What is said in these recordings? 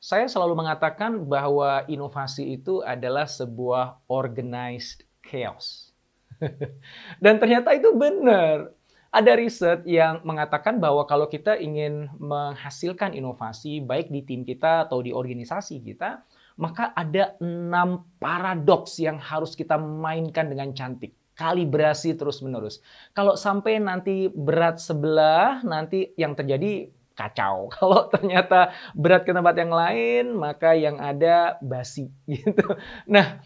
Saya selalu mengatakan bahwa inovasi itu adalah sebuah organized chaos. Dan ternyata itu benar. Ada riset yang mengatakan bahwa kalau kita ingin menghasilkan inovasi baik di tim kita atau di organisasi kita, maka ada enam paradoks yang harus kita mainkan dengan cantik kalibrasi terus-menerus. Kalau sampai nanti berat sebelah, nanti yang terjadi kacau. Kalau ternyata berat ke tempat yang lain, maka yang ada basi gitu. Nah,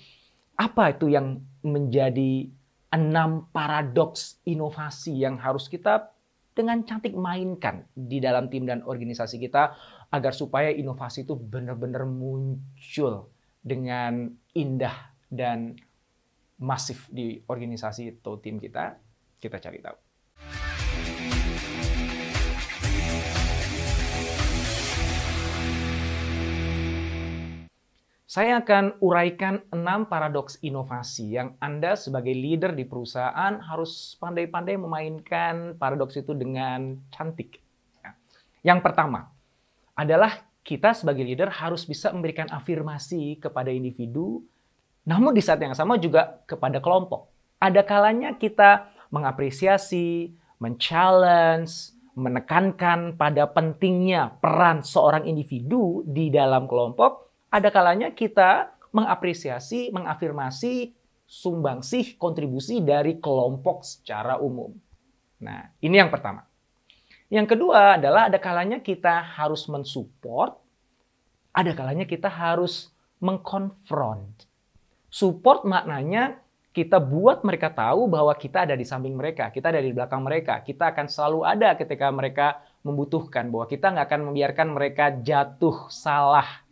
apa itu yang menjadi enam paradoks inovasi yang harus kita dengan cantik mainkan di dalam tim dan organisasi kita agar supaya inovasi itu benar-benar muncul dengan indah dan masif di organisasi atau tim kita, kita cari tahu. Saya akan uraikan enam paradoks inovasi yang Anda sebagai leader di perusahaan harus pandai-pandai memainkan paradoks itu dengan cantik. Ya. Yang pertama adalah kita sebagai leader harus bisa memberikan afirmasi kepada individu, namun di saat yang sama juga kepada kelompok. Ada kalanya kita mengapresiasi, men-challenge, menekankan pada pentingnya peran seorang individu di dalam kelompok, ada kalanya kita mengapresiasi, mengafirmasi sumbangsih kontribusi dari kelompok secara umum. Nah, ini yang pertama. Yang kedua adalah ada kalanya kita harus mensupport, ada kalanya kita harus mengkonfront. Support maknanya kita buat mereka tahu bahwa kita ada di samping mereka, kita ada di belakang mereka, kita akan selalu ada ketika mereka membutuhkan, bahwa kita nggak akan membiarkan mereka jatuh salah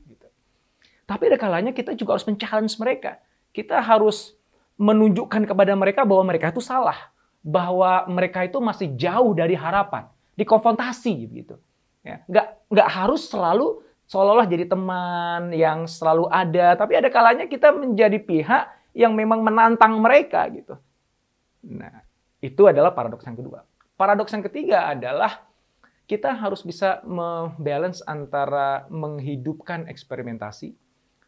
tapi ada kalanya kita juga harus men-challenge mereka. Kita harus menunjukkan kepada mereka bahwa mereka itu salah. Bahwa mereka itu masih jauh dari harapan. Dikonfrontasi gitu. Ya, nggak, nggak harus selalu seolah-olah jadi teman yang selalu ada. Tapi ada kalanya kita menjadi pihak yang memang menantang mereka gitu. Nah, itu adalah paradoks yang kedua. Paradoks yang ketiga adalah kita harus bisa membalance antara menghidupkan eksperimentasi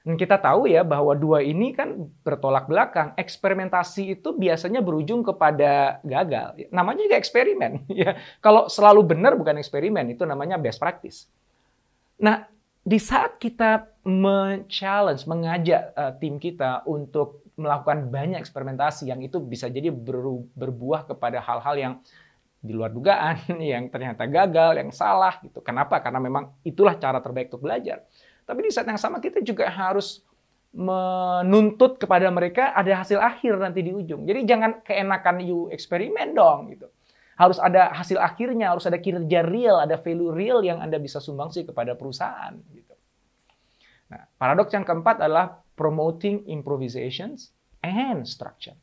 dan kita tahu ya bahwa dua ini kan bertolak belakang. Eksperimentasi itu biasanya berujung kepada gagal. Namanya juga eksperimen. Ya, kalau selalu benar bukan eksperimen, itu namanya best practice. Nah, di saat kita men-challenge, mengajak uh, tim kita untuk melakukan banyak eksperimentasi yang itu bisa jadi ber berbuah kepada hal-hal yang di luar dugaan, yang ternyata gagal, yang salah gitu. Kenapa? Karena memang itulah cara terbaik untuk belajar. Tapi di saat yang sama kita juga harus menuntut kepada mereka ada hasil akhir nanti di ujung. Jadi jangan keenakan you eksperimen dong gitu. Harus ada hasil akhirnya, harus ada kinerja real, ada value real yang Anda bisa sumbangsi kepada perusahaan gitu. Nah, paradoks yang keempat adalah promoting improvisations and structure.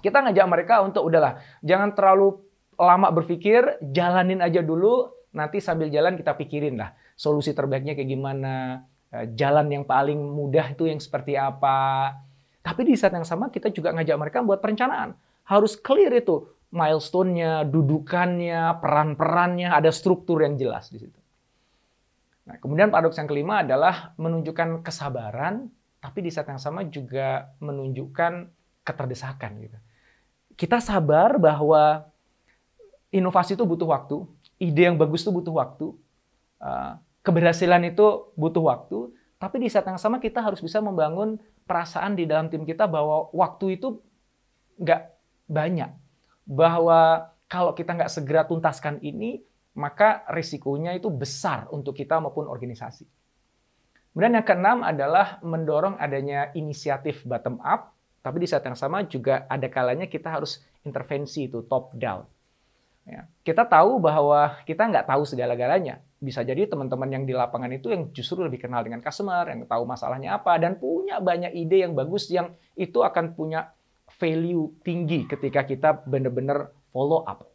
Kita ngajak mereka untuk udahlah, jangan terlalu lama berpikir, jalanin aja dulu, nanti sambil jalan kita pikirin lah solusi terbaiknya kayak gimana, eh, jalan yang paling mudah itu yang seperti apa. Tapi di saat yang sama kita juga ngajak mereka buat perencanaan. Harus clear itu milestone-nya, dudukannya, peran-perannya, ada struktur yang jelas di situ. Nah, kemudian paradoks yang kelima adalah menunjukkan kesabaran, tapi di saat yang sama juga menunjukkan keterdesakan gitu. Kita sabar bahwa inovasi itu butuh waktu, ide yang bagus itu butuh waktu, eh, keberhasilan itu butuh waktu, Tapi di saat yang sama kita harus bisa membangun perasaan di dalam tim kita bahwa waktu itu nggak banyak. Bahwa kalau kita nggak segera tuntaskan ini, maka risikonya itu besar untuk kita maupun organisasi. Kemudian yang keenam adalah mendorong adanya inisiatif bottom up, tapi di saat yang sama juga ada kalanya kita harus intervensi itu top down. Ya. Kita tahu bahwa kita nggak tahu segala-galanya. Bisa jadi teman-teman yang di lapangan itu yang justru lebih kenal dengan customer, yang tahu masalahnya apa, dan punya banyak ide yang bagus yang itu akan punya value tinggi ketika kita benar-benar follow up.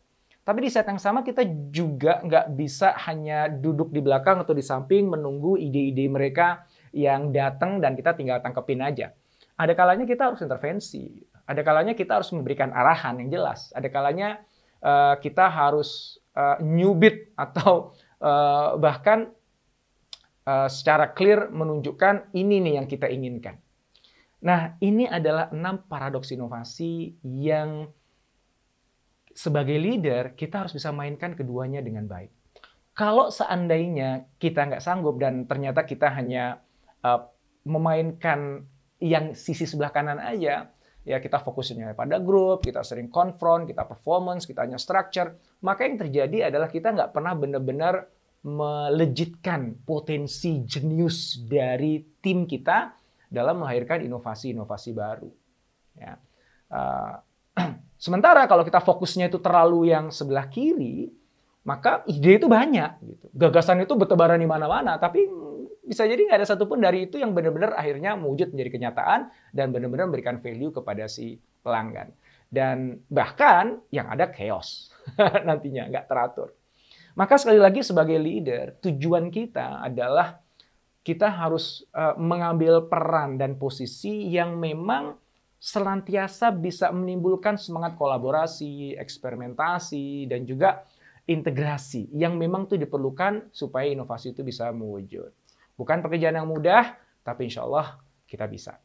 Tapi di saat yang sama kita juga nggak bisa hanya duduk di belakang atau di samping menunggu ide-ide mereka yang datang dan kita tinggal tangkepin aja. Ada kalanya kita harus intervensi. Ada kalanya kita harus memberikan arahan yang jelas. Ada kalanya uh, kita harus uh, nyubit atau uh, bahkan uh, secara clear menunjukkan ini nih yang kita inginkan. Nah, ini adalah enam paradoks inovasi yang sebagai leader kita harus bisa mainkan keduanya dengan baik. Kalau seandainya kita nggak sanggup dan ternyata kita hanya uh, memainkan yang sisi sebelah kanan aja, ya kita fokusnya pada grup, kita sering konfront, kita performance, kita hanya structure, maka yang terjadi adalah kita nggak pernah benar-benar melejitkan potensi jenius dari tim kita dalam melahirkan inovasi-inovasi baru. Ya. Uh, sementara kalau kita fokusnya itu terlalu yang sebelah kiri, maka ide itu banyak, gitu. gagasan itu bertebaran di mana-mana, tapi bisa jadi nggak ada satupun dari itu yang benar-benar akhirnya mewujud menjadi kenyataan dan benar-benar memberikan value kepada si pelanggan. Dan bahkan yang ada chaos nantinya, nggak teratur. Maka sekali lagi sebagai leader, tujuan kita adalah kita harus uh, mengambil peran dan posisi yang memang senantiasa bisa menimbulkan semangat kolaborasi, eksperimentasi, dan juga integrasi yang memang itu diperlukan supaya inovasi itu bisa mewujud. Bukan pekerjaan yang mudah, tapi insya Allah kita bisa.